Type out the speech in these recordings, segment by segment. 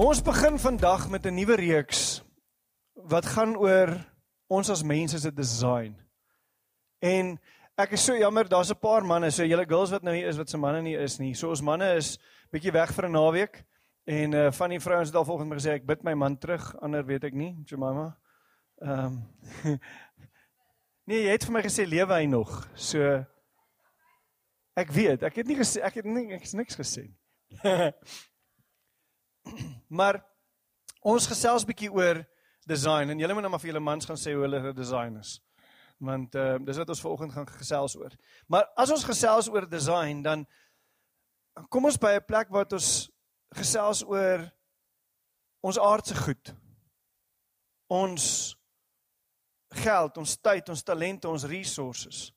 Ons begin vandag met 'n nuwe reeks wat gaan oor ons as mense se design. En ek is so jammer, daar's 'n paar manne, so julle girls wat nou hier is wat se manne nie is nie. So ons manne is bietjie weg vir 'n naweek en uh van die vrouens het al volgens my gesê ek bid my man terug, ander weet ek nie, Jemima. Ehm um, Nee, jy het vir my gesê lewe hy nog. So ek weet, ek het nie gesê ek het nie ek het niks gesê nie. maar ons gesels bietjie oor design en julle moet nou maar vir julle mans gaan sê hoe hulle design is. Want uh dis wat ons vanoggend gaan gesels oor. Maar as ons gesels oor design dan kom ons by 'n plek waar ons gesels oor ons aardse goed. Ons geld, ons tyd, ons talente, ons resources.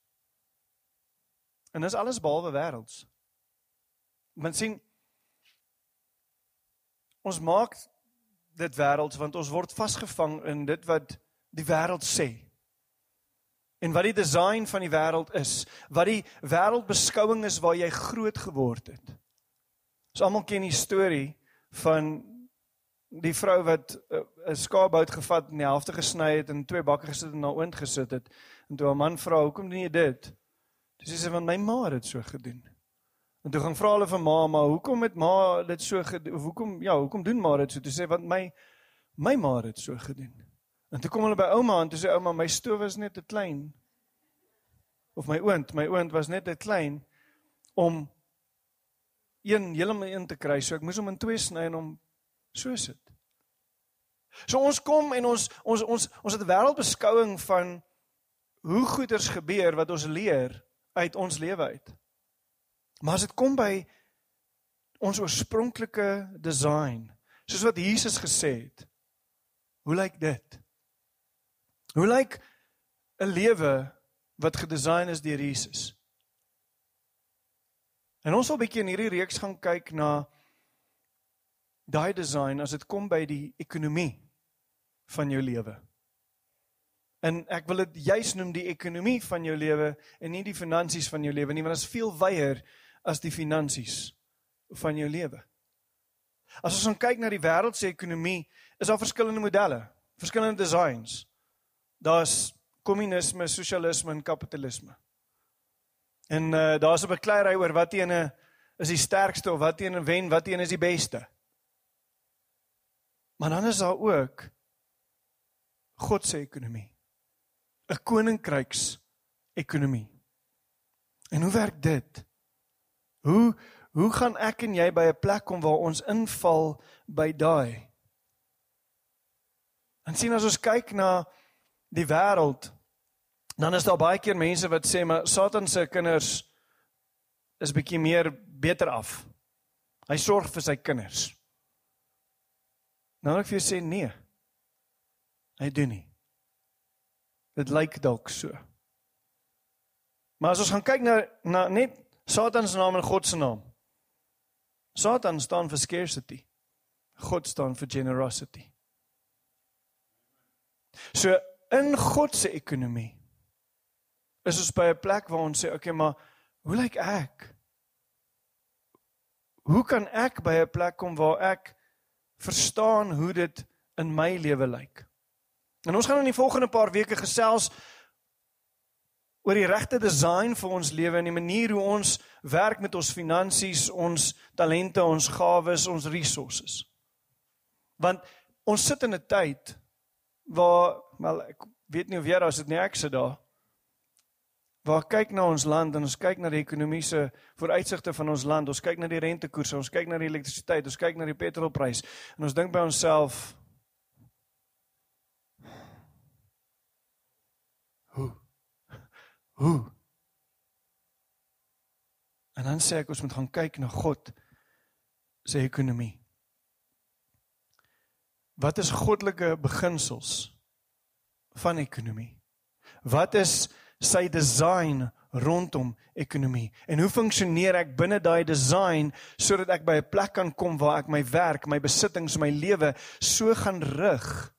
En dis alles behalwe wêrelds. Men sien ons maak dit wêrelds want ons word vasgevang in dit wat die wêreld sê. En wat die design van die wêreld is, wat die wêreldbeskouing is waar jy groot geword het. Ons almal ken die storie van die vrou wat eh, 'n skaapbout gevat en die helfte gesny het en twee bakke gesit en na oond gesit het. En toe haar man vra, "Hoekom doen jy dit?" Dis sê sy want my ma het dit so gedoen. En toe gaan vra hulle vir ma, maar hoekom het ma dit so gedoen? Hoekom ja, hoekom doen ma dit so? Toe sê want my my ma het dit so gedoen. En toe kom hulle by ouma en toe sê ouma, my stoof was net te klein. Of my oond, my oond was net te klein om een heeltemal in te kry. So ek moes hom in twee sny en hom so sit. So ons kom en ons ons ons ons het 'n wêreldbeskouing van hoe goeders gebeur wat ons leer uit ons lewe uit. Maar as dit kom by ons oorspronklike design, soos wat Jesus gesê het, hoe lyk dit? Hoe lyk 'n lewe wat gedesign is deur Jesus? En ons wil 'n bietjie in hierdie reeks gaan kyk na daai design as dit kom by die ekonomie van jou lewe. En ek wil dit juis noem die ekonomie van jou lewe en nie die finansies van jou lewe nie, want dit is veel wyeer as die finansies van jou lewe. As ons kyk na die wêreldse ekonomie, is daar verskillende modelle, verskillende designs. Daar's kommunisme, sosialisme en kapitalisme. En uh daar's 'n bekleierery oor wat ene is die sterkste of wat ene wen, wat ene is die beste. Maar dan is daar ook God se ekonomie. 'n Koninkryks ekonomie. En hoe werk dit? Hoe hoe gaan ek en jy by 'n plek kom waar ons inval by daai? En sien as ons kyk na die wêreld, dan is daar baie keer mense wat sê maar Satan se kinders is bietjie meer beter af. Hy sorg vir sy kinders. Nou ek vir jou sê nee. Hy doen nie. Dit lyk dalk so. Maar as ons gaan kyk na na net Satan se naam en God se naam. Satan staan vir scarcity. God staan vir generosity. So in God se ekonomie is ons by 'n plek waar ons sê, "Oké, okay, maar hoe lyk ek? Hoe kan ek by 'n plek kom waar ek verstaan hoe dit in my lewe lyk?" En ons gaan in die volgende paar weke gesels oor die regte design vir ons lewe en die manier hoe ons werk met ons finansies, ons talente, ons gawes, ons resources. Want ons sit in 'n tyd waar wel ek weet nie of jy daar is nie ek sit daar. Waar kyk na ons land en ons kyk na die ekonomiese vooruitsigte van ons land. Ons kyk na die rentekoerse, ons kyk na die elektrisiteit, ons kyk na die petrolprys en ons dink by onsself Hoe? En dan sê ek ons moet gaan kyk na God se ekonomie. Wat is goddelike beginsels van ekonomie? Wat is sy design rondom ekonomie? En hoe funksioneer ek binne daai design sodat ek by 'n plek kan kom waar ek my werk, my besittings, my lewe so gaan rig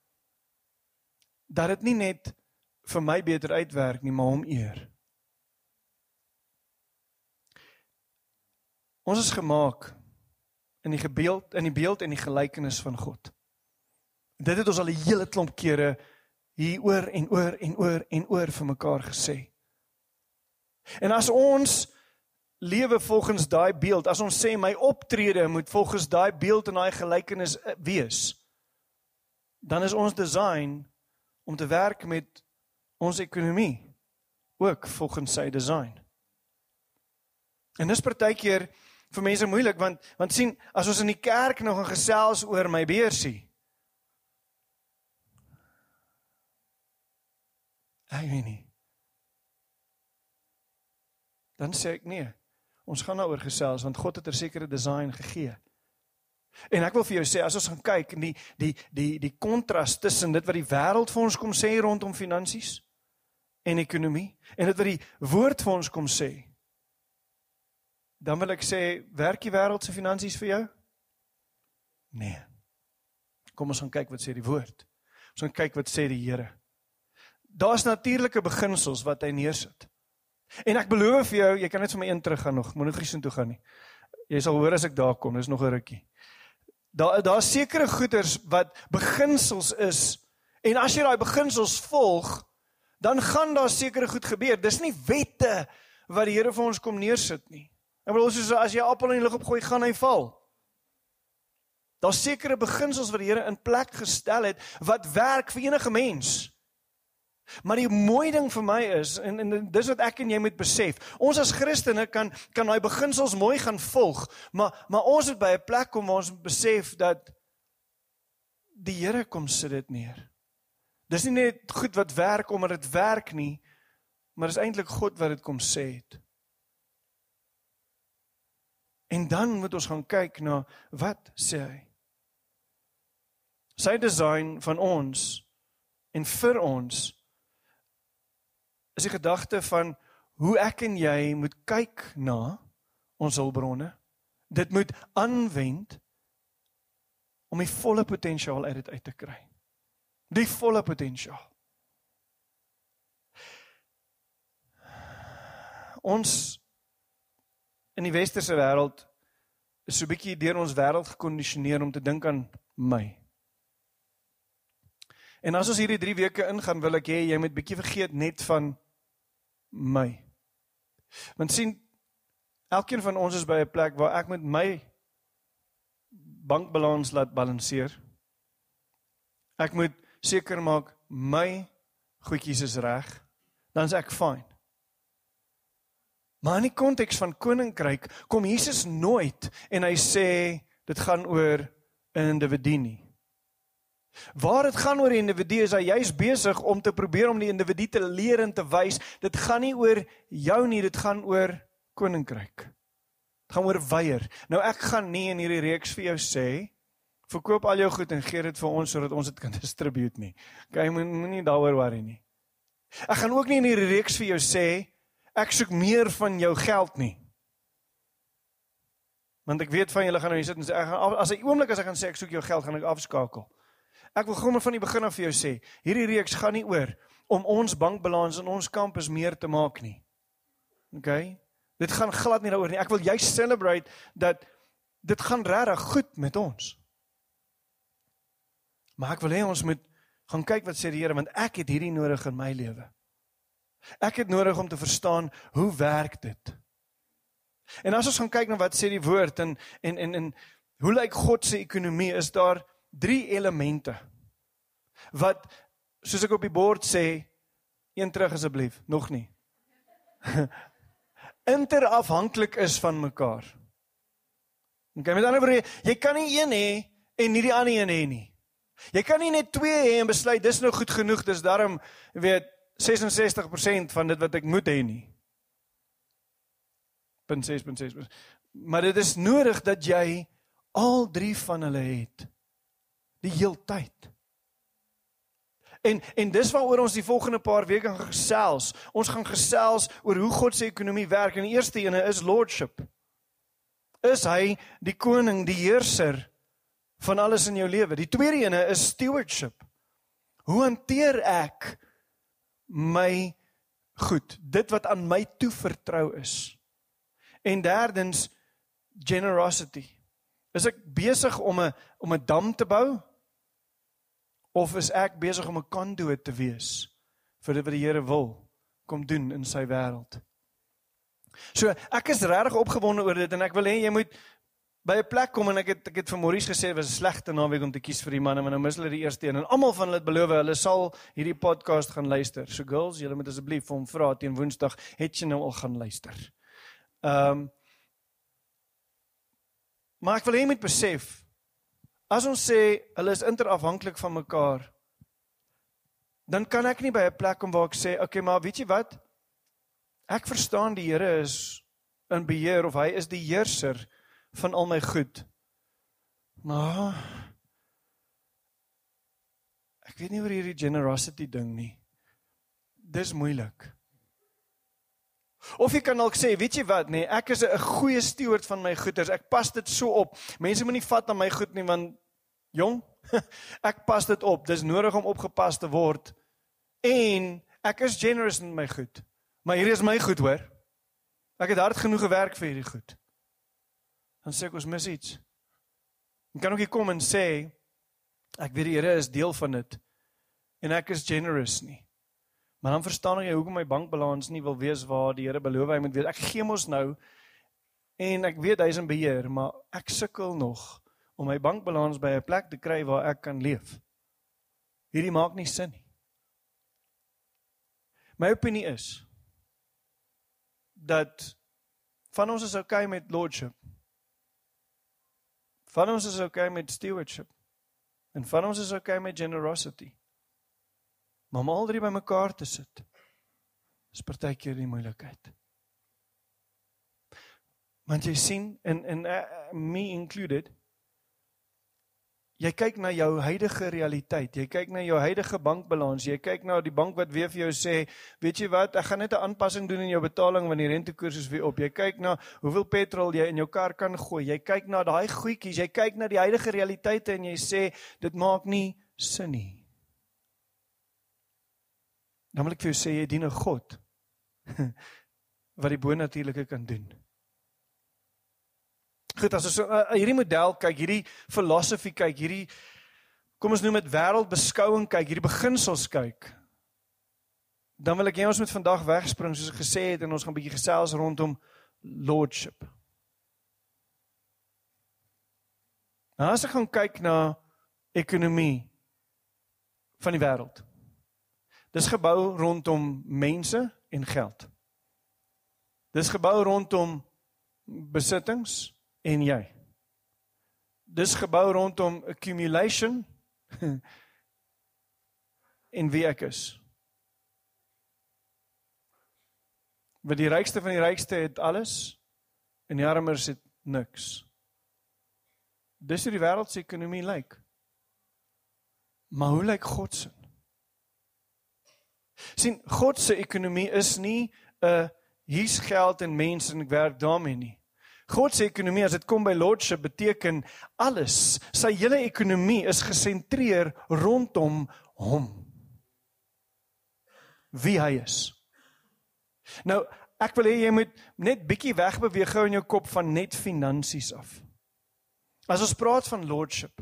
dat dit nie net vir my beter uitwerk nie, maar hom eer. Ons is gemaak in die gebeeld in die beeld en die gelykenis van God. Dit het ons al 'n hele klomp kere hier oor en oor en oor en oor vir mekaar gesê. En as ons lewe volgens daai beeld, as ons sê my optrede moet volgens daai beeld en daai gelykenis wees, dan is ons design om te werk met ons ekonomie ook volgens sy design. En dis partykeer vir mense moeilik want want sien as ons in die kerk nog 'n gesels oor my beursie. Ek weet nie. Dan sê ek nee. Ons gaan daaroor gesels want God het 'n sekere design gegee. En ek wil vir jou sê as ons gaan kyk in die die die die kontras tussen dit wat die wêreld vir ons kom sê rondom finansies en ekonomie en dit wat die woord vir ons kom sê dan wil ek sê werk die wêreld se finansies vir jou? Nee. Kom ons gaan kyk wat sê die woord. Ons gaan kyk wat sê die Here. Daar's natuurlike beginsels wat hy neersit. En ek beloof vir jou, jy kan net vir my een teruggaan nog, moenie gies toe gaan nie. Jy sal hoor as ek daar kom, dis nog 'n rukkie. Daar daar's sekere goeders wat beginsels is en as jy daai beginsels volg, dan gaan daar sekere goed gebeur. Dis nie wette wat die Here vir ons kom neersit nie. Ek bedoel soos as jy 'n appel in die lug opgooi, gaan hy val. Daar's sekere beginsels wat die Here in plek gestel het wat werk vir enige mens. Maar die mooi ding vir my is en, en dis wat ek en jy moet besef. Ons as Christene kan kan daai beginsels mooi gaan volg, maar maar ons het by 'n plek kom waar ons besef dat die Here kom sit dit neer. Dis nie net goed wat werk omdat dit werk nie, maar dis eintlik God wat dit kom sê het. En dan moet ons gaan kyk na wat sê hy. Sy design van ons en vir ons is die gedagte van hoe ek en jy moet kyk na ons hulpbronne. Dit moet aanwend om die volle potensiaal uit dit uit te kry. Die volle potensiaal. Ons in die westerse wêreld is so bietjie deur ons wêreld gekondisioneer om te dink aan my. En as ons hierdie 3 weke ingaan, wil ek hê jy moet bietjie vergeet net van my. Want sien elkeen van ons is by 'n plek waar ek met my bankbalans laat balanseer. Ek moet seker maak my goedjies is reg, dan is ek fine. Maar in die konteks van koninkryk kom Jesus nooit en hy sê dit gaan oor 'n individu nie. Waar dit gaan oor die individu is hy juis besig om te probeer om die individu te leer en te wys dit gaan nie oor jou nie, dit gaan oor koninkryk. Dit gaan oor weier. Nou ek gaan nie in hierdie reeks vir jou sê verkoop al jou goed en gee dit vir ons sodat ons dit kan distribute nie. Okay, moenie daaroor worry nie. Ek gaan ook nie in hierdie reeks vir jou sê ek soek meer van jou geld nie. Want ek weet van julle gaan nou hier sit en sê ek gaan as 'n oomblik as ek gaan sê ek soek jou geld gaan ek afskakel. Ek wil gou van die begin af vir jou sê, hierdie reeks gaan nie oor om ons bankbalans in ons kampus meer te maak nie. OK? Dit gaan glad nie daaroor nie. Ek wil jy celebrate dat dit gaan regtig goed met ons. Maar ek wil hê ons moet gaan kyk wat sê die Here want ek het hierdie nodig in my lewe. Ek het nodig om te verstaan hoe werk dit. En as ons gaan kyk na wat sê die woord en en en en hoe lyk God se ekonomie is daar drie elemente wat soos ek op die bord sê een terug asseblief nog nie interafhanklik is van mekaar. OK met ander woorde jy kan nie een hê en nie die ander een hê nie. Jy kan nie net twee hê en besluit dis nou goed genoeg dis daarom weet 66% van dit wat ek moet hê nie. 0.6.6. Maar dit is nodig dat jy al drie van hulle het die heeltyd. En en dis waaroor ons die volgende paar weke gaan gesels. Ons gaan gesels oor hoe God se ekonomie werk en die eerste ene is lordship. Is hy die koning, die heerser van alles in jou lewe? Die tweede ene is stewardship. Hoe hanteer ek my goed, dit wat aan my toevertrou is. En derdens generosity. Is ek besig om 'n om 'n dam te bou? Of is ek besig om 'n conduit te wees vir wat die Here wil kom doen in sy wêreld? So ek is regtig opgewonde oor dit en ek wil hê jy moet by 'n plek kom en ek het ek het vir Maurice gesê was 'n slegte naweek om te kies vir die manne want nou mis hulle die eerste een en almal van hulle het beloof hulle sal hierdie podcast gaan luister. So girls, julle moet asseblief vir hom vra teen Woensdag het jy nou al gaan luister. Ehm um, Maar ek wil hê jy moet besef as ons sê hulle is interafhanklik van mekaar dan kan ek nie by 'n plek kom waar ek sê okay maar weet jy wat ek verstaan die Here is in beheer of hy is die heerser van al my goed. Maar ek weet nie oor hierdie generosity ding nie. Dis moeilik. Of jy kan dalk sê, weet jy wat, nee, ek is 'n goeie steward van my goederes. Ek pas dit so op. Mense moenie vat aan my goed nie want jong, ek pas dit op. Dis nodig om opgepas te word. En ek is generous in my goed. Maar hier is my goed, hoor. Ek het hard genoeg gewerk vir hierdie goed dan sê ek ons mis iets. Jy kan ook hier kom en sê ek weet die Here is deel van dit en ek is generous nie. Maar dan verstaan jy hoekom my bankbalans nie wil wees waar die Here beloof hy moet wees. Ek gee mos nou en ek weet hy is in beheer, maar ek sukkel nog om my bankbalans by 'n plek te kry waar ek kan leef. Hierdie maak nie sin nie. My opinie is dat van ons is okay met lordship. Van ons is okay met stewardship. En van ons is okay met generosity. Maar om al drie bymekaar te sit is partykeer die moeilikheid. Want jy sien in in uh, me included Jy kyk na jou huidige realiteit. Jy kyk na jou huidige bankbalans. Jy kyk na die bank wat weer vir jou sê, weet jy wat, ek gaan net 'n aanpassing doen in jou betaling wanneer die rentekoers is weer op. Jy kyk na hoeveel petrol jy in jou kar kan gooi. Jy kyk na daai goedjies. Jy kyk na die huidige realiteite en jy sê dit maak nie sin nie. Dan wil ek vir jou sê jy dien 'n God wat die bonatuurlike kan doen. Goed, as ons uh, hierdie model kyk, hierdie filosofie kyk, hierdie kom ons noem dit wêreldbeskouing kyk, hierdie beginsels kyk. Dan wil ek hê ons moet vandag wegspring soos ek gesê het en ons gaan 'n bietjie gesels rondom lordship. Nou as ek gaan kyk na ekonomie van die wêreld. Dis gebou rondom mense en geld. Dis gebou rondom besittings en jy. Dis gebou rondom accumulation en wie ek is. Want die rykste van die rykste het alles en die armes het niks. Dis hoe die wêreld se ekonomie lyk. Maar hoe lyk God se? sien God se ekonomie is nie 'n hier's geld en mense en ek werk daarmee nie. God se ekonomie as dit kom by lordship beteken alles. Sy hele ekonomie is gesentreer rondom hom. Wie hy is. Nou, ek wil hê jy moet net bietjie wegbeweeg gou in jou kop van net finansies af. As ons praat van lordship,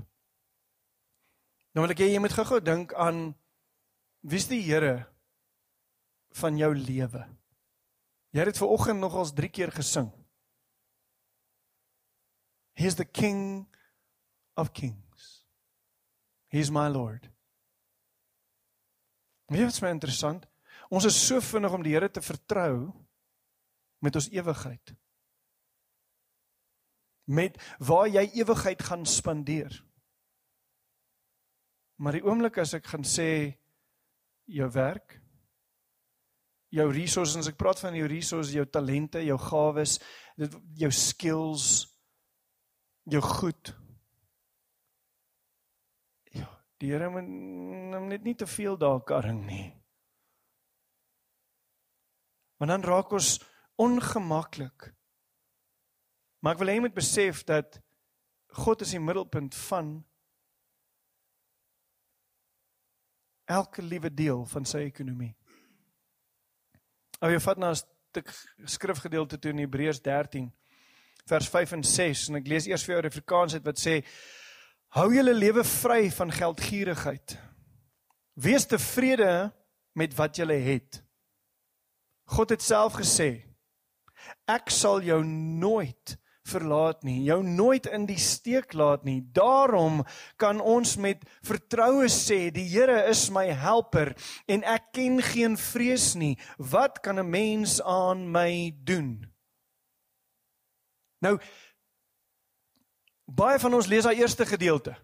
dan wil ek hê jy moet gou-gou dink aan wie's die Here van jou lewe. Jy het dit ver oggend nogals 3 keer gesing. He's the King of Kings. He's my Lord. Weet wat is my interessant? Ons is so vinnig om die Here te vertrou met ons ewigheid. Met waar jy ewigheid gaan spandeer. Maar die oomblik as ek gaan sê jou werk, jou resources, ek praat van jou resources, jou talente, jou gawes, dit jou skills, jou goed. Ja, die Here moet net nie te veel daar karring nie. Want dan raak ons ongemaklik. Maar ek wil hê jy moet besef dat God is die middelpunt van elke liewe deel van sy ekonomie. Ou jy vat na 'n stuk skrifgedeelte toe in Hebreërs 13 vers 5 en 6 en ek lees eers vir jou Afrikaans uit wat sê hou julle lewe vry van geldgierigheid. Wees tevrede met wat julle het. God het self gesê ek sal jou nooit verlaat nie, jou nooit in die steek laat nie. Daarom kan ons met vertroue sê die Here is my helper en ek ken geen vrees nie. Wat kan 'n mens aan my doen? Nou baie van ons lees daai eerste gedeelte.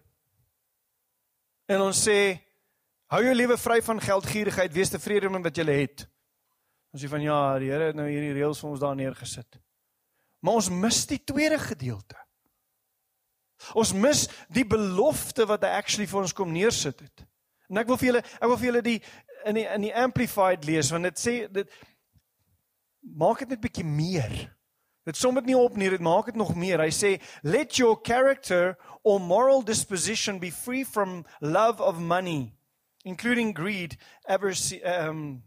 En ons sê hou jou lewe vry van geldgierigheid, wees tevrede met wat jy het. Ons sê van ja, die Here het nou hierdie reëls vir ons daar neergesit. Maar ons mis die tweede gedeelte. Ons mis die belofte wat hy actually vir ons kom neersit het. En ek wil vir julle ek wil vir julle die in die in die amplified lees want dit sê dit maak dit net bietjie meer. Dit som dit nie op nie, dit maak dit nog meer. Hy sê let your character or moral disposition be free from love of money including greed, avarice, um,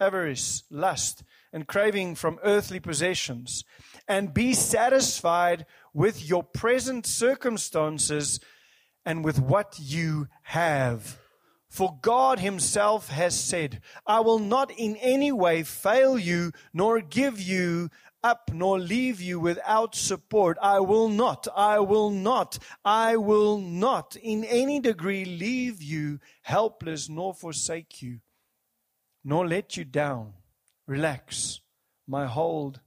avarice, lust and craving from earthly possessions, and be satisfied with your present circumstances and with what you have. For God Himself has said, I will not in any way fail you, nor give you up, nor leave you without support. I will not, I will not, I will not in any degree leave you helpless, nor forsake you, nor let you down relax my hold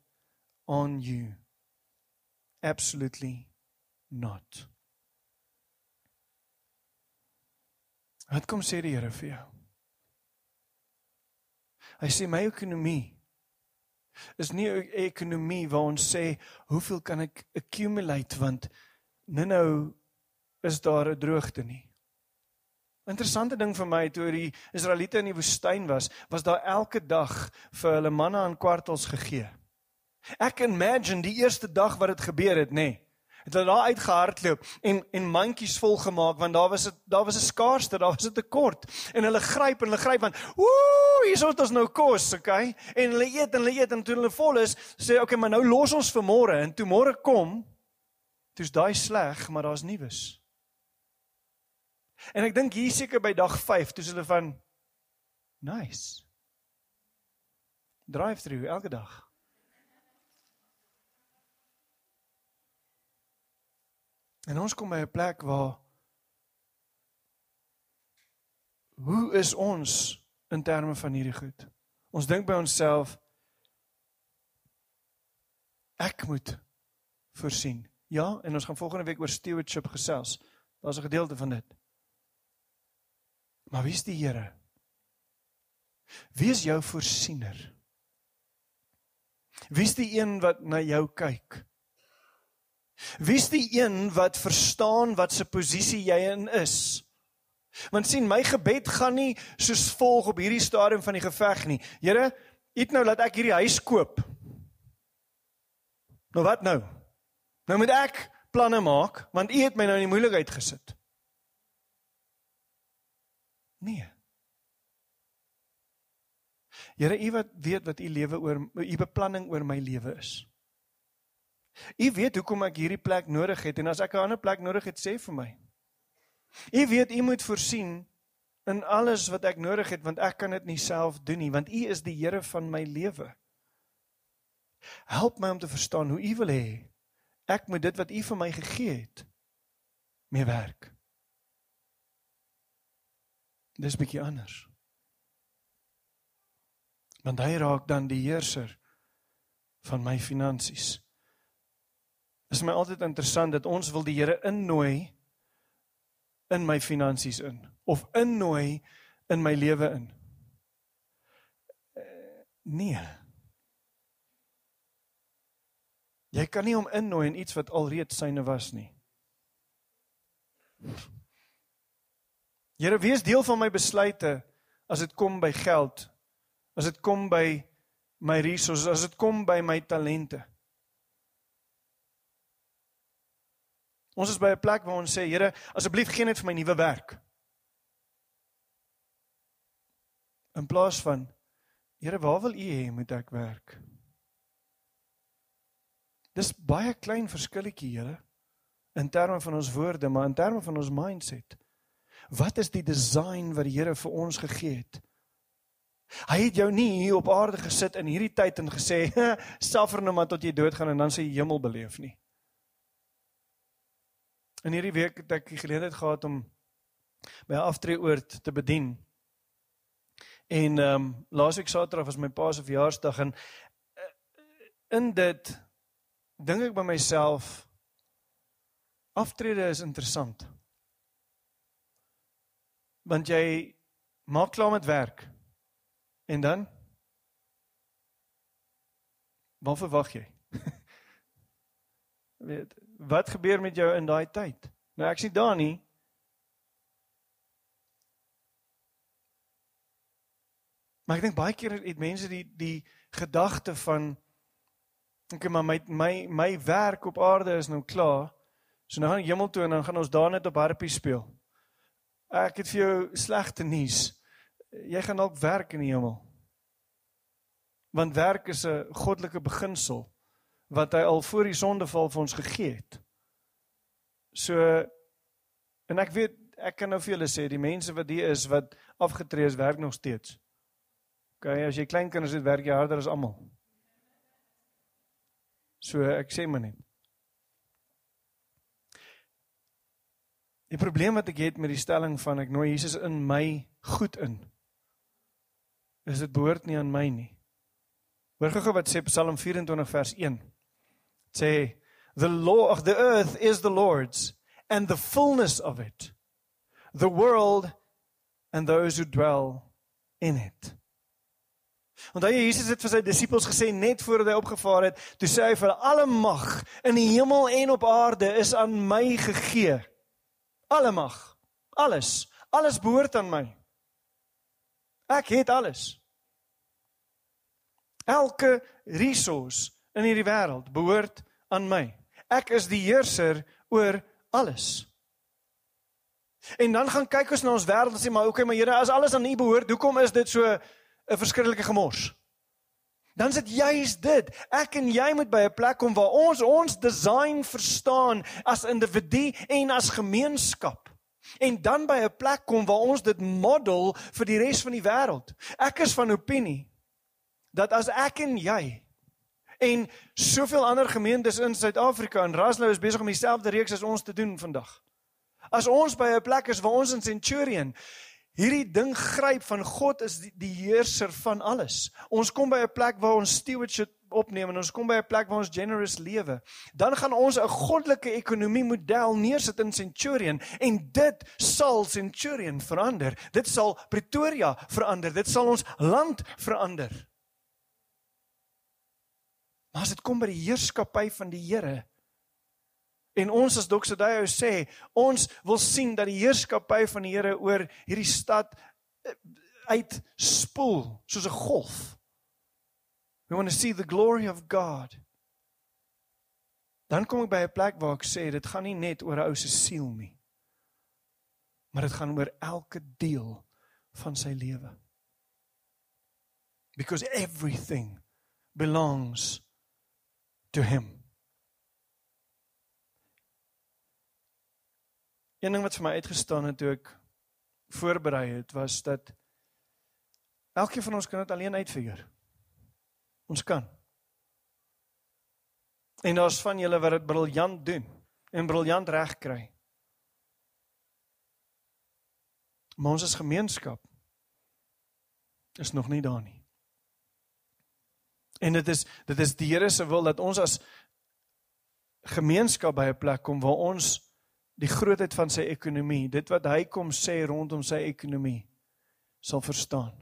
on you. Absolutely not. Wat kom sê die Here vir jou? Hy sê my ekonomie is nie 'n ekonomie waar ons sê hoeveel kan ek accumulate want nou-nou is daar 'n droogte nie. Interessante ding vir my toe die Israeliete in die woestyn was, was daar elke dag vir hulle manne aan kwartels gegee. Ek imagine die eerste dag wat dit gebeur het, nê. Nee, het hulle daar uitgehardloop en en mandjies vol gemaak want daar was dit daar was 'n skaarste, daar was 'n tekort en hulle gryp en hulle gryp van ooh, hier is ons nou kos, okay? En hulle eet en hulle eet en toe hulle vol is, sê okay, maar nou los ons vir môre en toe môre kom, toe's daai sleg, maar daar's nuus. En ek dink hier seker by dag 5, toe hulle van nice. Drive through elke dag. En ons kom by 'n plek waar hoe is ons in terme van hierdie goed? Ons dink by onsself ek moet voorsien. Ja, en ons gaan volgende week oor stewardship gesels. Daar's 'n gedeelte van dit. Maar wie is die Here? Wie is jou voorsiener? Wie is die een wat na jou kyk? Wie is die een wat verstaan wat se posisie jy in is? Want sien, my gebed gaan nie soos volg op hierdie stadium van die geveg nie. Here, eet nou laat ek hierdie huis koop. Nou wat nou? Nou moet ek planne maak want u het my nou in die moeilikheid gesit. Nee. Here, U wat weet wat U lewe oor U beplanning oor my lewe is. U weet hoekom ek hierdie plek nodig het en as ek 'n ander plek nodig het, sê vir my. U weet U moet voorsien in alles wat ek nodig het want ek kan dit nie self doen nie want U is die Here van my lewe. Help my om te verstaan hoe U wil hê ek moet dit wat U vir my gegee het mee werk. Dis bietjie anders. Want hy raak dan die heerser van my finansies. Dit is my altyd interessant dat ons wil die Here innooi in my finansies in of innooi in my lewe in. Uh, nee. Jy kan nie hom innooi in iets wat alreeds syne was nie. Here, wees deel van my besluite as dit kom by geld. As dit kom by my resources, as dit kom by my talente. Ons is by 'n plek waar ons sê, Here, asseblief gee net vir my nuwe werk. In plaas van Here, waar wil U hê moet ek werk? Dis baie klein verskilletjie, Here, in terme van ons woorde, maar in terme van ons mindset. Wat is die design wat die Here vir ons gegee het? Hy het jou nie hier op aarde gesit in hierdie tyd en gesê, "Suffer nou maar tot jy doodgaan en dan sê jy hemel beleef nie." In hierdie week het ek die geleentheid gehad om by 'n aftreeoord te bedien. En ehm um, laasweek Saterdag was my pa se verjaarsdag en uh, in dit dink ek by myself aftrede is interessant. Want jy maak klaar met werk. En dan Wat verwag jy? Weet, wat gebeur met jou in daai tyd? Nou ek sien daar nie. Maar ek dink baie keer het mense die die gedagte van okay, maar my my my werk op aarde is nou klaar. So nou gaan ek hemel toe en dan gaan ons daar net op harpie speel. Ek het vir jou slegte nuus. Jy gaan dalk werk in die hemel. Want werk is 'n goddelike beginsel wat hy al voor die sondeval vir ons gegee het. So en ek weet ek kan nou vir julle sê die mense wat hier is wat afgetree is werk nog steeds. OK, as jy klein kinders het werk jy harder as almal. So ek sê maar net. Die probleem wat ek het met die stelling van ek nooi Jesus in my goed in is dit behoort nie aan my nie. Hoor gou wat sê Psalm 24 vers 1 sê the law of the earth is the lord's and the fullness of it the world and those who dwell in it Want hy Jesus het vir sy disippels gesê net voordat hy opgevaar het, toe sê hy vir alle mag in die hemel en op aarde is aan my gegee. Alle mag, alles, alles behoort aan my. Ek het alles. Elke resource in hierdie wêreld behoort aan my. Ek is die heerser oor alles. En dan gaan kyk ons na ons wêreld en sê maar okay, maar Here, as alles aan U behoort, hoekom is dit so 'n verskriklike gemors? Dan is dit juis dit. Ek en jy moet by 'n plek kom waar ons ons design verstaan as individu en as gemeenskap. En dan by 'n plek kom waar ons dit model vir die res van die wêreld. Ek is van opinie dat as ek en jy en soveel ander gemeentes in Suid-Afrika en Raslou is besig om dieselfde reeks as ons te doen vandag. As ons by 'n plek is waar ons in Centurion hierdie ding gryp van God is die, die heerser van alles. Ons kom by 'n plek waar ons stewardship opneem en ons kom by 'n plek waar ons generous lewe. Dan gaan ons 'n goddelike ekonomie model neersit in Centurion en dit sal Centurion verander. Dit sal Pretoria verander. Dit sal ons land verander. Maar as dit kom by die heerskappy van die Here en ons as Doxodeo sê, ons wil sien dat die heerskappy van die Here oor hierdie stad eh, uitspoel soos 'n golf. We want to see the glory of God. Dan kom ek by 'n plek waar ek sê dit gaan nie net oor 'n ou se siel nie. Maar dit gaan oor elke deel van sy lewe. Because everything belongs to him. Een ding wat vir my uitgestaan het toe ek voorberei het was dat elkeen van ons kan dit alleen uitfigure. Ons kan. En daar's van julle wat dit briljant doen en briljant reg kry. Maar ons as gemeenskap is nog nie daar nie. En dit is dit is die Here se wil dat ons as gemeenskap by 'n plek kom waar ons die grootheid van sy ekonomie, dit wat hy kom sê rondom sy ekonomie sal verstaan.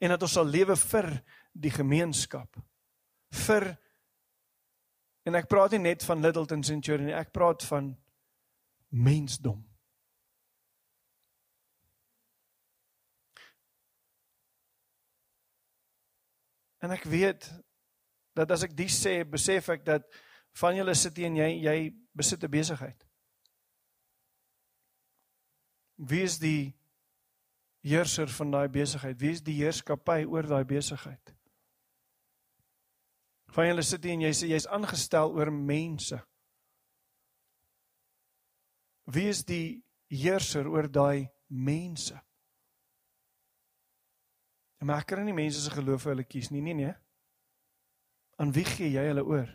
En dat ons sal lewe vir die gemeenskap. Vir en ek praat nie net van Littleton Centurion nie, ek praat van mensdom. En ek weet dat as ek dis sê, besef ek dat van julle sit hier en jy jy besit 'n besigheid. Wie is die heerser van daai besigheid? Wie is die heerskappy oor daai besigheid? Van julle sit hier en jy sê jy's aangestel oor mense. Wie is die heerser oor daai mense? En maar kan nie mense se geloof vir hulle kies nie, nee nee. Aan wie gee jy hulle oor?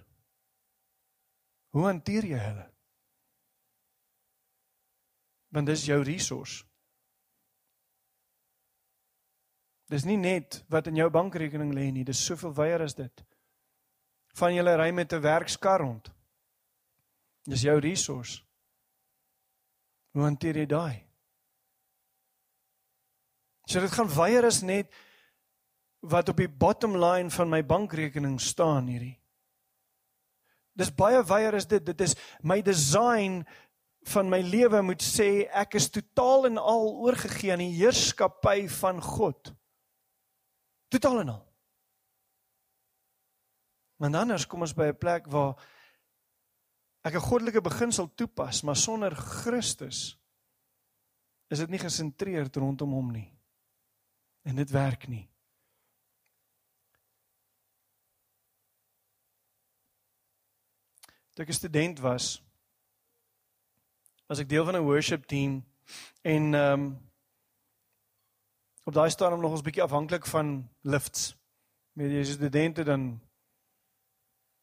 Hoe hanteer jy hulle? Want dis jou resource. Dis nie net wat in jou bankrekening lê nie, dis soveel wyer as dit. Van julle ry met 'n werkskar rond. Dis jou resource. Hoe hanteer jy daai? So dit gaan wyer as net wat op die bottom line van my bankrekening staan hierdie. Dis baie wyer as dit. Dit is my design van my lewe moet sê ek is totaal en al oorgegee aan die heerskappy van God. Totaal en al. Maar anders kom ons by 'n plek waar ek 'n goddelike beginsel toepas, maar sonder Christus is dit nie gesentreerd rondom hom nie. En dit werk nie. Toe ek 'n student was, was ek deel van 'n worship team en ehm um, op daai stadium nog ons bietjie afhanklik van lifts. Met jy studente dan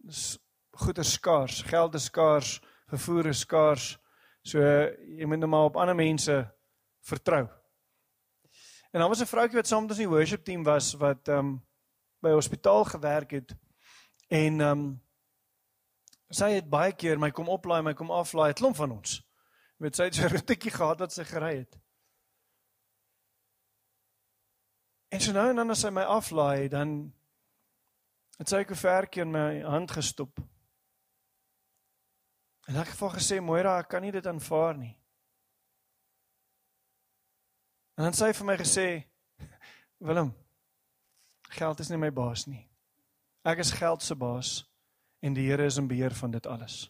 is goeder skaars, geld is skaars, vervoer is skaars. So jy moet net nou maar op ander mense vertrou. En dan was 'n vroutjie wat saam met ons in die worship team was wat ehm um, by hospitaal gewerk het en ehm um, sy het baie keer my kom oplaai, my kom aflaai, 'n klomp van ons. Met sy het sy ritjie gehad wat sy gery het. En so nou en dan as hy my aflaai, dan het sy 'n koevertjie in my hand gestop. En ek het vir gesê, "Moira, ek kan nie dit aanvaar nie." En dan sê hy vir my gesê, "Willem, geld is nie my baas nie. Ek is geld se baas en die Here is in beheer van dit alles."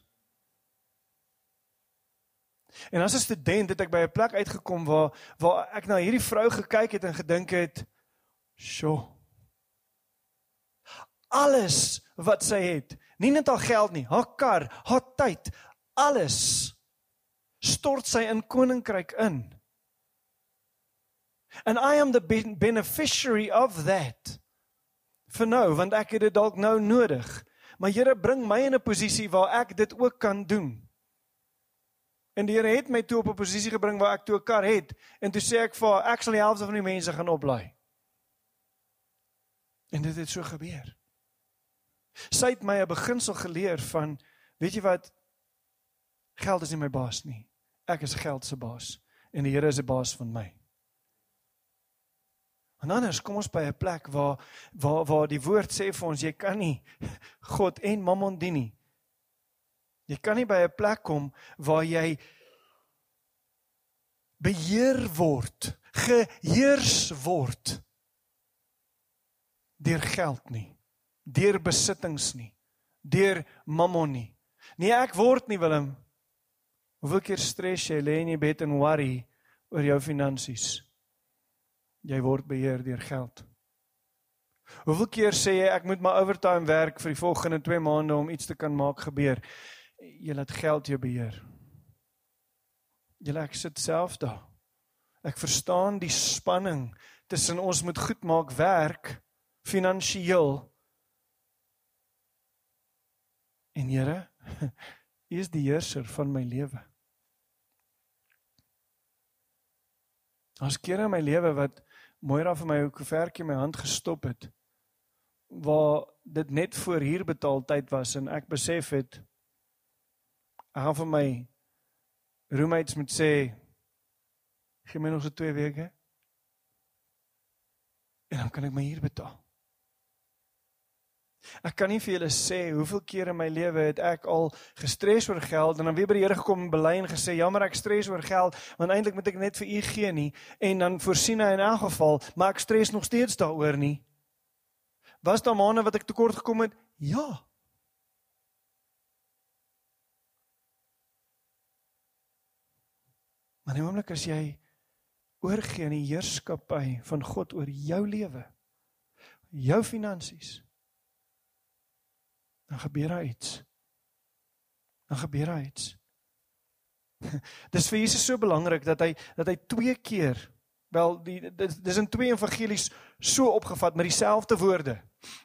En as 'n student het ek by 'n plek uitgekom waar waar ek na hierdie vrou gekyk het en gedink het, Sjoe. Alles wat sy het, nie net haar geld nie, haar kar, haar tyd, alles stort sy in koninkryk in. And I am the beneficiary of that. For nou, want ek het dit dalk nou nodig. Maar Here bring my in 'n posisie waar ek dit ook kan doen. En die Here het my toe op 'n posisie gebring waar ek toe 'n kar het en toe sê ek vir haar ek sal die helfte van die mense gaan oplaai. En dit het so gebeur. Sy het my 'n beginsel geleer van weet jy wat geld is nie my baas nie. Ek is geld se baas en die Here is die baas van my. En anders kom ons by 'n plek waar waar waar die woord sê vir ons jy kan nie God en Mammon dien nie. Jy kan nie by 'n plek kom waar jy beheer word, geheers word deur geld nie, deur besittings nie, deur mammon nie. Nee, ek word nie Willem. Hoeveel keer stres jy lê in die bed en worry oor jou finansies? Jy word beheer deur geld. Hoeveel keer sê jy ek moet my overtime werk vir die volgende 2 maande om iets te kan maak gebeur? Jy laat geld jou beheer. Jy lê sit self daar. Ek verstaan die spanning tussen ons moet goed maak werk finansiëel. En Here, U is die heerser van my lewe. As kere in my lewe wat Moira vir my 'n koevertjie in my hand gestop het waar dit net voor huur betaal tyd was en ek besef het gaan vir my roommates moet sê gee my nog so 2 weke en dan kan ek my huur betaal. Ek kan nie vir julle sê hoeveel kere in my lewe het ek al gestres oor geld en dan weer by die Here gekom en bely en gesê jammer ek stres oor geld want eintlik moet ek net vir u gee nie en dan voorsien hy in elk geval maar ek stres nog steeds daaroor nie. Was daar maande wat ek tekort gekom het? Ja. Maar nou oomblik as jy oorgee aan die heerskappy van God oor jou lewe, jou finansies dan gebeur daar iets. Dan gebeur daar iets. Dis vir Jesus so belangrik dat hy dat hy twee keer wel die dis in twee evangelies so opgevat met dieselfde woorde.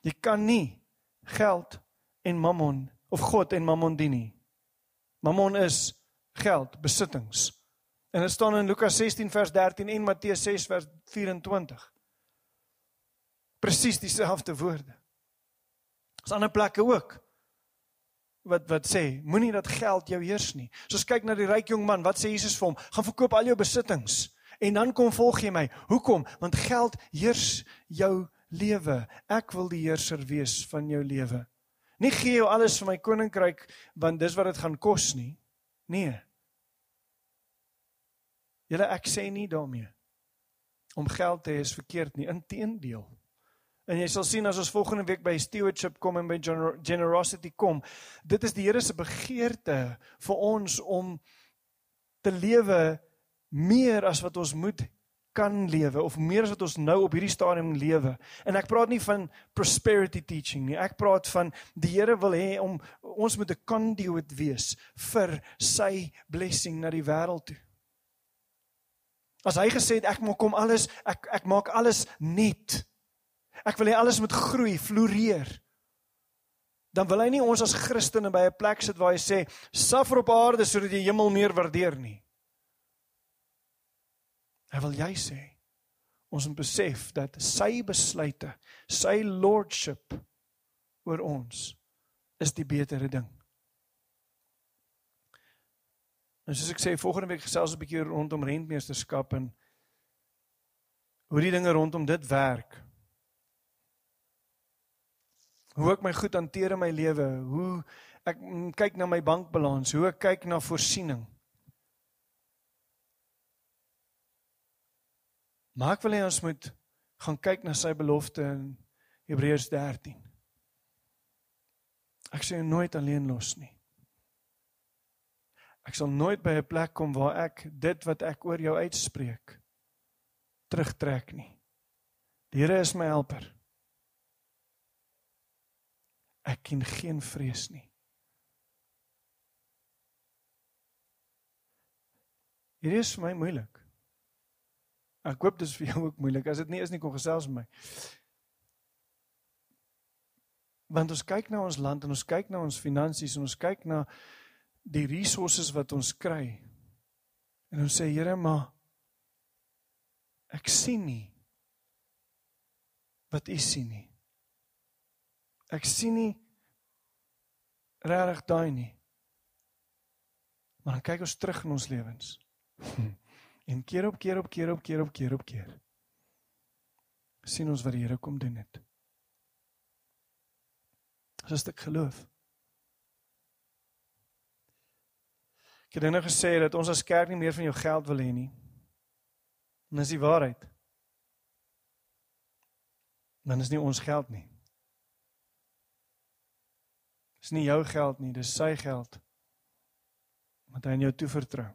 Jy kan nie geld en mammon of God en mammon dien nie. Mammon is geld, besittings. En dit staan in Lukas 16 vers 13 en Matteus 6 vers 24. Presies dieselfde woorde. Is ander plekke ook wat wat sê moenie dat geld jou heers nie. So as kyk na die ryk jong man, wat sê Jesus vir hom? Gaan verkoop al jou besittings en dan kom volg jy my. Hoekom? Want geld heers jou lewe. Ek wil die heerser wees van jou lewe. Nie gee jou alles vir my koninkryk want dis wat dit gaan kos nie. Nee. Julle ek sê nie daarmee om geld te hê is verkeerd nie, inteendeel. En jy sal sien as ons volgende week by stewardship kom en by generosity kom, dit is die Here se begeerte vir ons om te lewe meer as wat ons moet kan lewe of meer as wat ons nou op hierdie stadium lewe. En ek praat nie van prosperity teaching nie. Ek praat van die Here wil hê om ons moet 'n conduit wees vir sy blessing na die wêreld toe. As hy gesê het ek maak kom alles, ek ek maak alles net. Ek wil hê alles moet groei, floreer. Dan wil hy nie ons as Christene by 'n plek sit waar hy sê suffer op aarde sodat jy hemel meer waardeer nie. Hy wil jy sê ons moet besef dat sy besluite, sy lordship oor ons is die betere ding. En soos ek sê volgende week gesels 'n bietjie rondom rentmeesterskap en hoe die dinge rondom dit werk. Hoe ek my goed hanteer in my lewe, hoe ek kyk na my bankbalans, hoe ek kyk na voorsiening. Maar ek wil hê ons moet gaan kyk na sy belofte in Hebreërs 13. Ek sê nooit alleen los nie. Ek sal nooit by 'n plek kom waar ek dit wat ek oor jou uitspreek terugtrek nie. Die Here is my helper. Ek ken geen vrees nie. Hierdie is vir my moeilik. Ek hoop dis vir jou ook moeilik. As dit nie is nie, kom gesels met my. Want ons kyk na ons land en ons kyk na ons finansies en ons kyk na die resources wat ons kry. En ons sê Here, maar ek sien nie wat U sien nie. Ek sien nie regtig daai nie. Maar dan kyk ons terug in ons lewens. En keer op keer op keer op keer op keer op keer sien ons wat die Here kom doen het. Dis 'n stuk geloof. Ek het nou gesê dat ons as kerk nie meer van jou geld wil hê nie. En dis die waarheid. Dan is nie ons geld nie. Dis nie jou geld nie, dis sy geld. Wat hy aan jou toevertrou.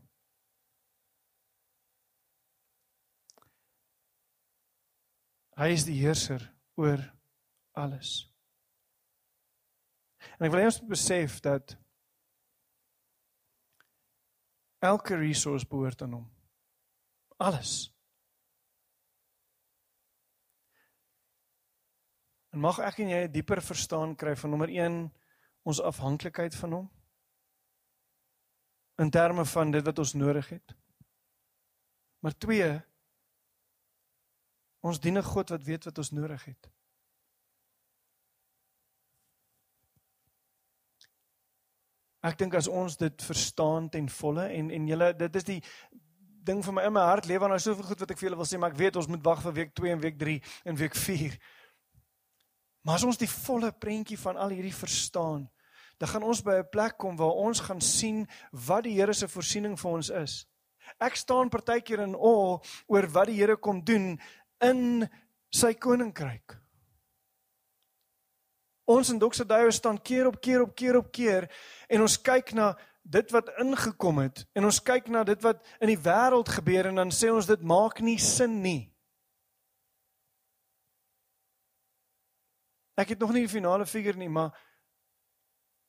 Hy is die heerser oor alles. En ek wil hê ons moet besef dat elke resource behoort aan hom. Alles. En mag ek en jy dieper verstaan kry van nommer 1 ons afhanklikheid van hom in terme van dit wat ons nodig het. Maar 2 Ons dien 'n God wat weet wat ons nodig het. Ek dink as ons dit verstaan ten volle en en julle dit is die ding vir my in my hart lewe nou soveel goed wat ek vir julle wil sê maar ek weet ons moet wag vir week 2 en week 3 en week 4. Maar as ons die volle prentjie van al hierdie verstaan, dan gaan ons by 'n plek kom waar ons gaan sien wat die Here se voorsiening vir ons is. Ek staan partykeer in awe oor wat die Here kom doen in sy koninkryk. Ons in Doxadio staan keer op keer op keer op keer en ons kyk na dit wat ingekom het en ons kyk na dit wat in die wêreld gebeur en dan sê ons dit maak nie sin nie. Ek het nog nie die finale figuur nie, maar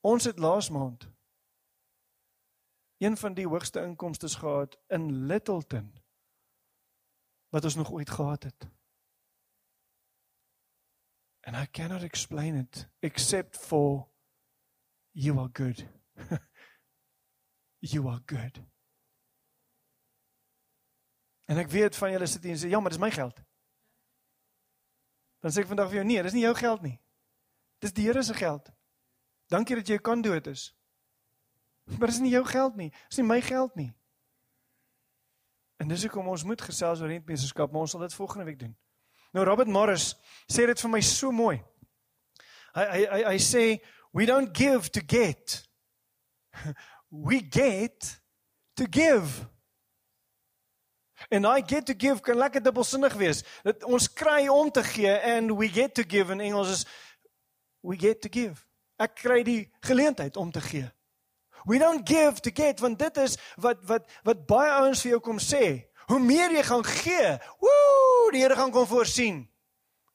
Ons het laas maand een van die hoogste inkomste gehad in Littleton wat ons nog ooit gehad het. And I cannot explain it except for you are good. you are good. En ek weet van julle sit hier en sê ja, maar dis my geld. Dan sê ek vandag vir jou nee, dis nie jou geld nie. Dis die Here se geld. Dankie dat jy kan dit is. Maar dis nie jou geld nie. Dis nie my geld nie. En dis hoekom ons moet gesels oor rentmeesterskap, maar ons sal dit volgende week doen. Nou Robert Morris sê dit vir my so mooi. Hy hy hy, hy sê we don't give to get. We get to give. En I get to give kan lekker dubbelsinnig wees. Dat ons kry om te gee and we get to give in Engels is we get to give. Ek kry die geleentheid om te gee. We don't give to get want dit is wat wat wat baie ouens vir jou kom sê. Hoe meer jy gaan gee, woe, die Here gaan kom voorsien.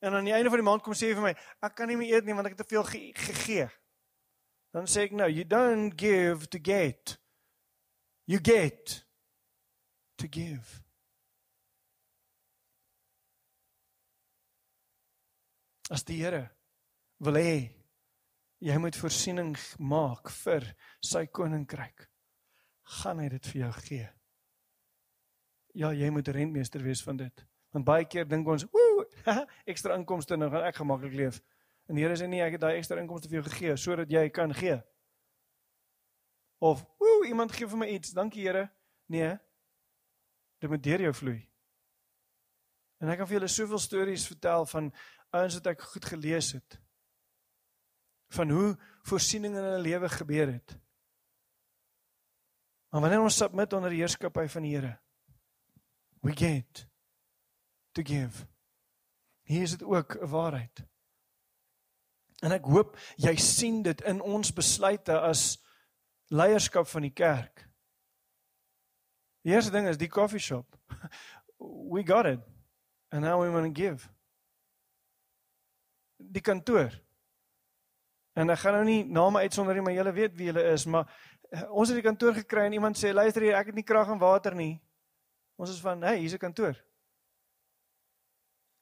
En aan die einde van die maand kom sê hy vir my, ek kan nie meer eet nie want ek het te veel gegee. Dan sê ek nou, you don't give to get. You get to give. As die Here wil hê jy moet voorsiening maak vir sy koninkryk, gaan hy dit vir jou gee. Ja, jy moet rentmeester wees van dit. Want baie keer dink ons, "Woe, ekstra inkomste nou gaan ek gemaklik leef." En die Here sê nee, ek het daai ekstra inkomste vir jou gegee sodat jy kan gee. Of, "Woe, iemand gee vir my iets, dankie Here." Nee. Dit moet deur jou vloei. En ek kan vir julle soveel stories vertel van ouens wat ek goed gelees het van hoe voorsiening in hulle lewe gebeur het. Maar wanneer ons submit onder die heerskappy van die Here, we get to give. Hier is dit ook 'n waarheid. En ek hoop jy sien dit in ons besluite as leierskap van die kerk. Die eerste ding is die coffee shop. We got it. And now we want to give. Die kantoor. En ek gaan nou nie name uitsonder nie, maar julle weet wie hulle is, maar eh, ons het die kantoor gekry en iemand sê luister hier, ek het nie krag en water nie. Ons is van, "Hey, hier's 'n kantoor."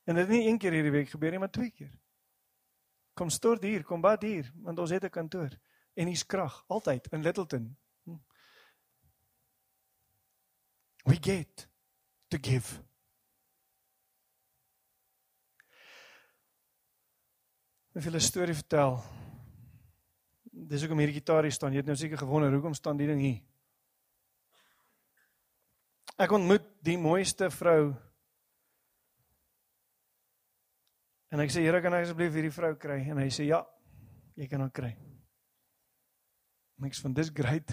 En dit het nie een keer hierdie week gebeur nie, maar twee keer. Kom stort hier, kom bad hier, want ons het 'n kantoor en hier's krag altyd in Littleton. Hm. We get to give. Ek wil 'n storie vertel dis hoekom hierdie gitaar hier staan. Jy het nou seker gewonder hoekom staan die ding hier. Ek ontmoet die mooiste vrou. En ek sê Here, kan ek asseblief hierdie vrou kry? En hy sê ja, jy kan haar kry. Niks van dis great.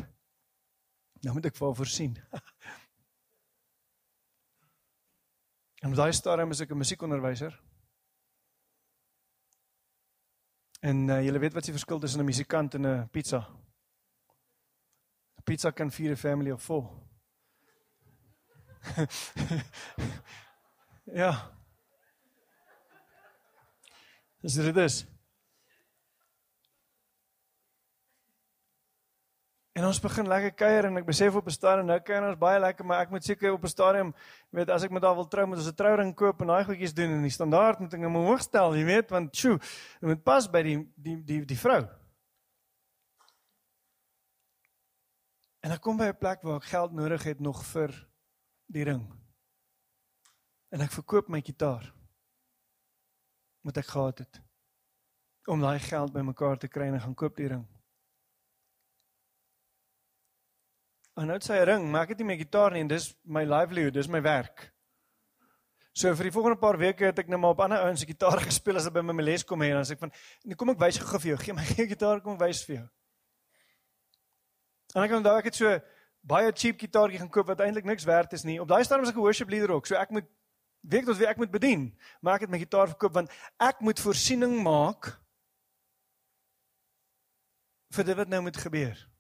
Nou moet ek vir haar voorsien. en op daai stadium is ek 'n musiekonderwyser. En uh, julle weet wat is die verskil tussen 'n musikant en 'n pizza? 'n Pizza kan feed a family of four. ja. Dis dit is. En ons begin lekker kuier en ek besef op 'n stadium nou kuier ons baie lekker, maar ek moet seker op 'n stadium weet as ek met haar wil trou, moet ons 'n trouring koop en daai goedjies doen en die standaard moet ek hom hoog stel, jy weet, want sjo, dit moet pas by die die die die vrou. En ek kom by 'n plek waar ek geld nodig het nog vir die ring. En ek verkoop my gitaar. Moet ek gehad het om daai geld bymekaar te kry en gaan koop die ring. En nou sy 'n ring, maar ek het nie my gitaar nie en dis my livelihood, dis my werk. So vir die volgende paar weke het ek nou maar op ander ouens se gitaar gespeel as hulle by my les kom hê en dan sê ek van, "Nee, kom ek wys gou vir jou. Gee my gee gitaar kom wys vir jou." En ek onthou ek het so baie cheap gitaartjie gaan koop wat eintlik niks werd is nie. Op daai stadium was ek 'n worship leader ook, so ek moet weet tot wie ek moet bedien. Maar ek het my gitaar verkoop want ek moet voorsiening maak vir dit wat nou moet gebeur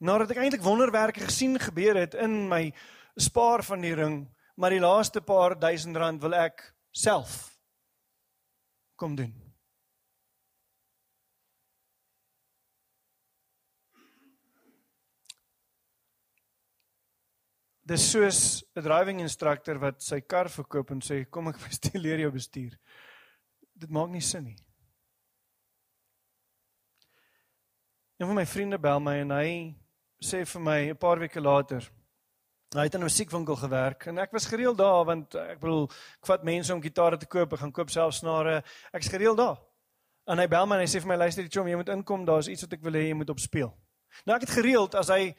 nadat ek eintlik wonderwerke gesien gebeur het in my spaar van die ring, maar die laaste paar duisend rand wil ek self kom doen. Dis soos 'n driving instructor wat sy kar verkoop en sê kom ek bestuur leer jou bestuur. Dit maak nie sin nie. Een van my vriende bel my en hy sê vir my 'n paar weke later hy het in 'n musiekwinkel gewerk en ek was gereeld daar want ek bedoel ek vat mense om gitare te koop, ek gaan koop self snare. Ek's gereeld daar. En hy bel my en hy sê vir my luister, jy moet inkom, daar's iets wat ek wil hê jy moet opspeel. Nou ek het gereeld as hy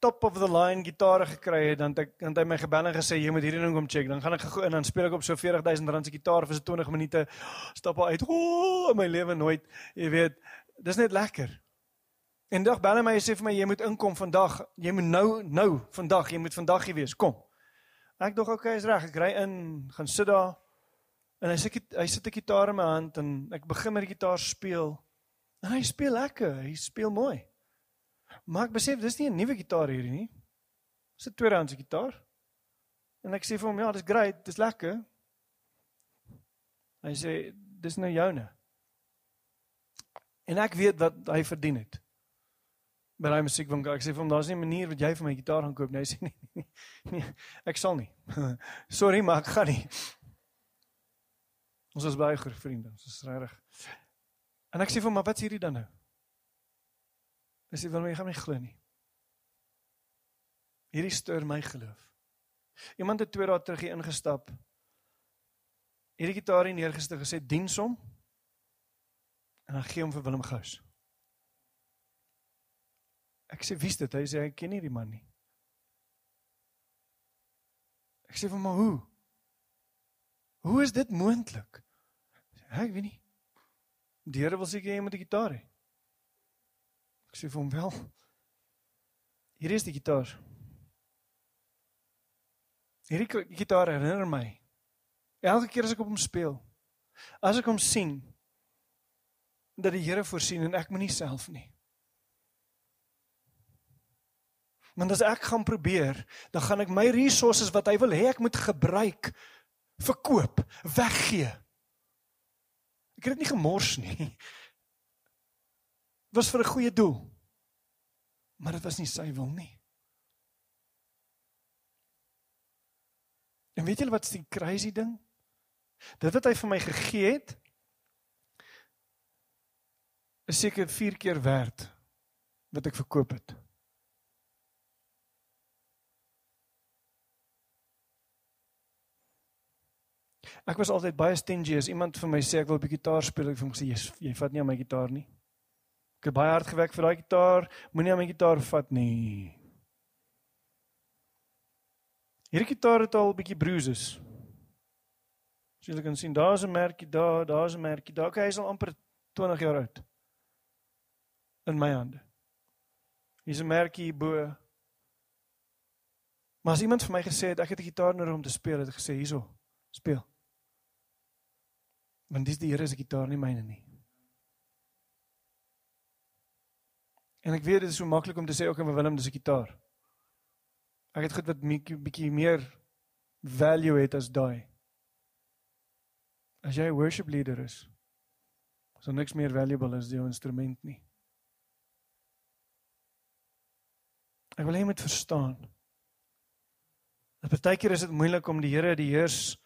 top of the line gitare gekry het dan ek dan hy my gebel en gesê jy moet hierdie ding kom check dan gaan ek gou in dan speel ek op so 40000 rand se gitaar vir so 20 minute stap al uit o oh, my lewe nooit jy weet dis net lekker en dag bel hy my en sê vir my jy moet inkom vandag jy moet nou nou vandag jy moet vandag hier wees kom ek dog okay is reg ek ry in gaan sit daar en hy sê hy sit 'n gitaar in my hand en ek begin met die gitaar speel en hy speel lekker hy speel mooi Maar ek besef dis nie 'n nuwe gitaar hierdie nie. Dis 'n tweedehandse gitaar. En ek sê vir hom, "Ja, dis great, dis lekker." Hy sê, "Dis nou joune." En ek weet wat hy verdien het. Maar hy musiek van ek sê vir hom, "Daar's nie 'n manier wat jy vir my gitaar gaan koop nie." Hy sê, "Nee, nee, nee ek sal nie." Sorry, maar ek gaan nie. Ons is baie goeie vriende, ons is regtig. En ek sê vir hom, "Maar wat is hierdie dan nou?" Dis nie wil my gaan nie glo nie. Hierdie stuur my geloof. Iemand het twee dae terug hier ingestap. Hierdie gitaar hier neergestel gesê diens hom. En dan gee hom vir Willem Gous. Ek sê wie's dit? Hy sê ek ken nie die man nie. Ek sê vir hom hoe? Hoe is dit moontlik? Ek weet nie. Die Here wil seker jy moet 'n gitaar hê. Ek sê vir hom wel. Hier is die gitaar. Hierdie gitaar herinner my elke keer as ek op hom speel. As ek hom sien dat die Here voorsien en ek moet nie self nie. Want as ek gaan probeer, dan gaan ek my resources wat hy wil hê ek moet gebruik verkoop, weggee. Ek het dit nie gemors nie was vir 'n goeie doel. Maar dit was nie sy wil nie. En weet julle wat is die crazy ding? Dit wat hy vir my gegee het is seker 4 keer werd wat ek verkoop het. Ek was altyd baie stingy as iemand vir my sê ek wil 'n bietjie gitaar speel, ek vir hom sê jy jy vat nie aan my gitaar nie. Ek het baie hard gewerk vir daai gitaar. Moenie aan my gitaar vat nie. Hierdie gitaar het al 'n bietjie bruises. As jy kan sien, daar's 'n merkie daar, daar's 'n merkie daar. Okay, hy is al amper 20 jaar oud. In my hande. Hier's 'n merkie bo. Maar as iemand vir my gesê het ek het 'n gitaar nodig om te speel, het ek gesê hierso, speel. Want dis die Here se gitaar nie myne nie. En ek weet dit is so maklik om te sê ook in Willem dis 'n gitaar. Ek het goed wat 'n bietjie meer value het as daai. As jy 'n worship leader is, is daar niks meer valuable as jou instrument nie. Ek wil hê jy moet verstaan. Dat baie keer is dit moeilik om die Here die heers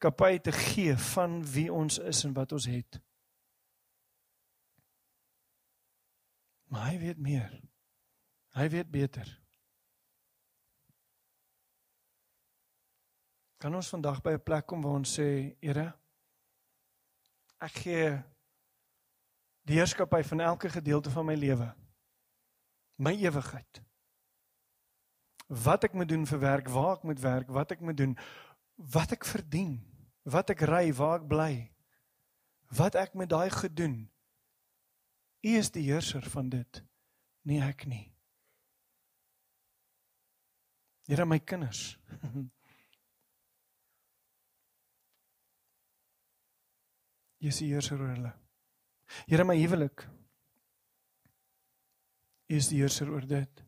kapai te gee van wie ons is en wat ons het. Maar hy weet meer. Hy weet beter. Kan ons vandag by 'n plek kom waar ons sê, Here, ek gee die heerskappy van elke gedeelte van my lewe. My ewigheid. Wat ek moet doen vir werk, waar ek moet werk, wat ek moet doen, wat ek verdien, wat ek ry, waar ek bly. Wat ek met daai gedoen U is die heerser van dit, nie ek nie. Here my kinders. Jy is die heerser oor hulle. Here my huwelik. U is die heerser oor dit.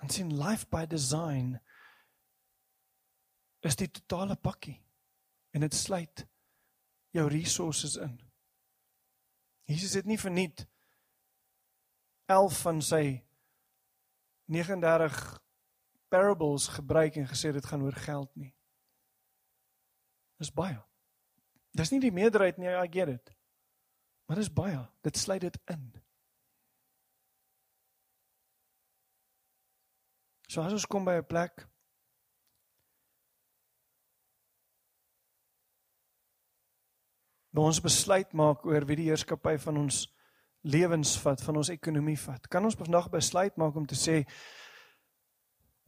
En sien life by design is die totale pakkie en dit sluit jou resources in. Jesus het nie verniet 11 van sy 39 parables gebruik en gesê dit gaan oor geld nie. Dis baie. Dis nie die meerderheid nie, I get it. Maar dis baie. Dit sluit dit in. So as ons kom by 'n plek waar ons besluit maak oor wie die heerskappy van ons lewens vat, van ons ekonomie vat, kan ons vandag besluit maak om te sê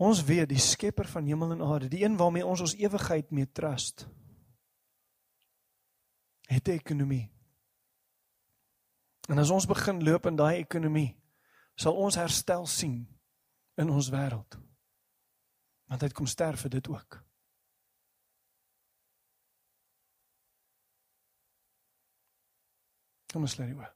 ons weet die skepper van hemel en aarde, die een waarmee ons ons ewigheid mee trust, het 'n ekonomie. En as ons begin loop in daai ekonomie, sal ons herstel sien in ons wêreld. Want hy het kom sterf vir dit ook. Kom ons lê die oor.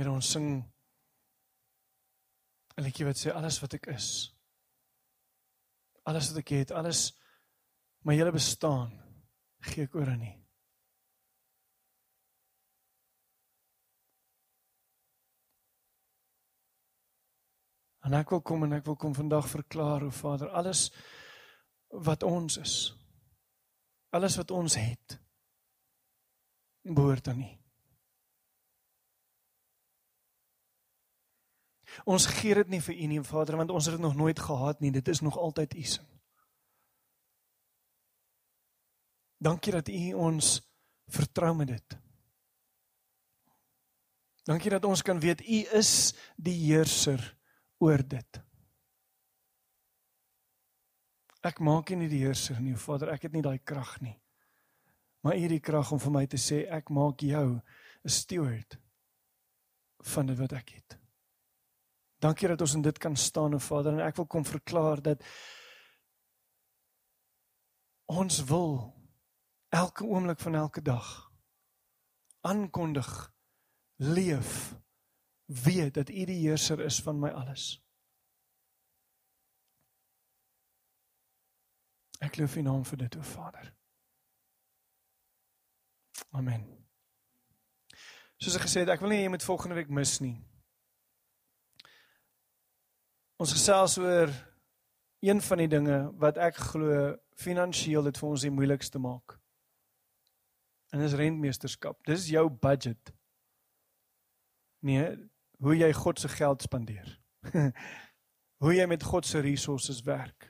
En ons sing 'n liedjie wat sê alles wat ek is. Alles wat ek het, alles my hele bestaan gee ek oor aan U. En ek wil kom en ek wil kom vandag verklaar hoe Vader alles wat ons is. Alles wat ons het behoort aan U. Ons gee dit nie vir U nie, Vader, want ons het dit nog nooit gehad nie. Dit is nog altyd U se. Dankie dat U ons vertrou met dit. Dankie dat ons kan weet U is die heerser oor dit. Ek maak nie die heerser nie, Vader, ek het nie daai krag nie. Maar U het die krag om vir my te sê ek maak jou 'n steward van dit wat ek het. Dankie dat ons in dit kan staan, o Vader, en ek wil kom verklaar dat ons wil elke oomblik van elke dag aankondig leef weet dat U die heerser is van my alles. Ek loof U naam vir dit, o Vader. Amen. Soos ek gesê het, ek wil nie jy moet volgende week mis nie. Ons gesels oor een van die dinge wat ek glo finansiëel dit vir ons die moeilikste maak. En dis rentmeesterskap. Dis jou budget. Nee, hoe jy God se geld spandeer. hoe jy met God se resources werk.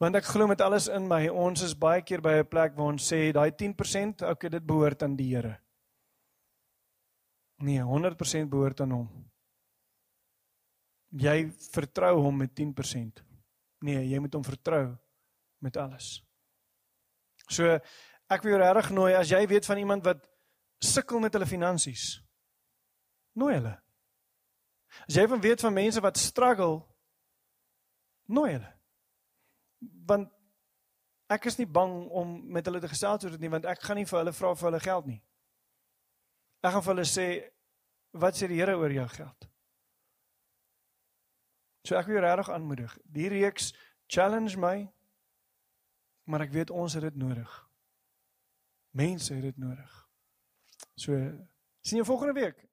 Want ek glo met alles in my, ons is baie keer by 'n plek waar ons sê daai 10%, okay, dit behoort aan die Here. Nee, 100% behoort aan hom jy vertrou hom met 10%. Nee, jy moet hom vertrou met alles. So ek wil jou regtig nooi as jy weet van iemand wat sukkel met hulle finansies. Nooi hulle. As jy van weet van mense wat struggle, nooi hulle. Want ek is nie bang om met hulle te gesels oor dit nie want ek gaan nie vir hulle vra vir hulle geld nie. Ek gaan vir hulle sê wat sê die Here oor jou geld? So ek wil jou regtig aanmoedig. Die reeks challenge my. Maar ek weet ons het dit nodig. Mense het dit nodig. So sien jou volgende week.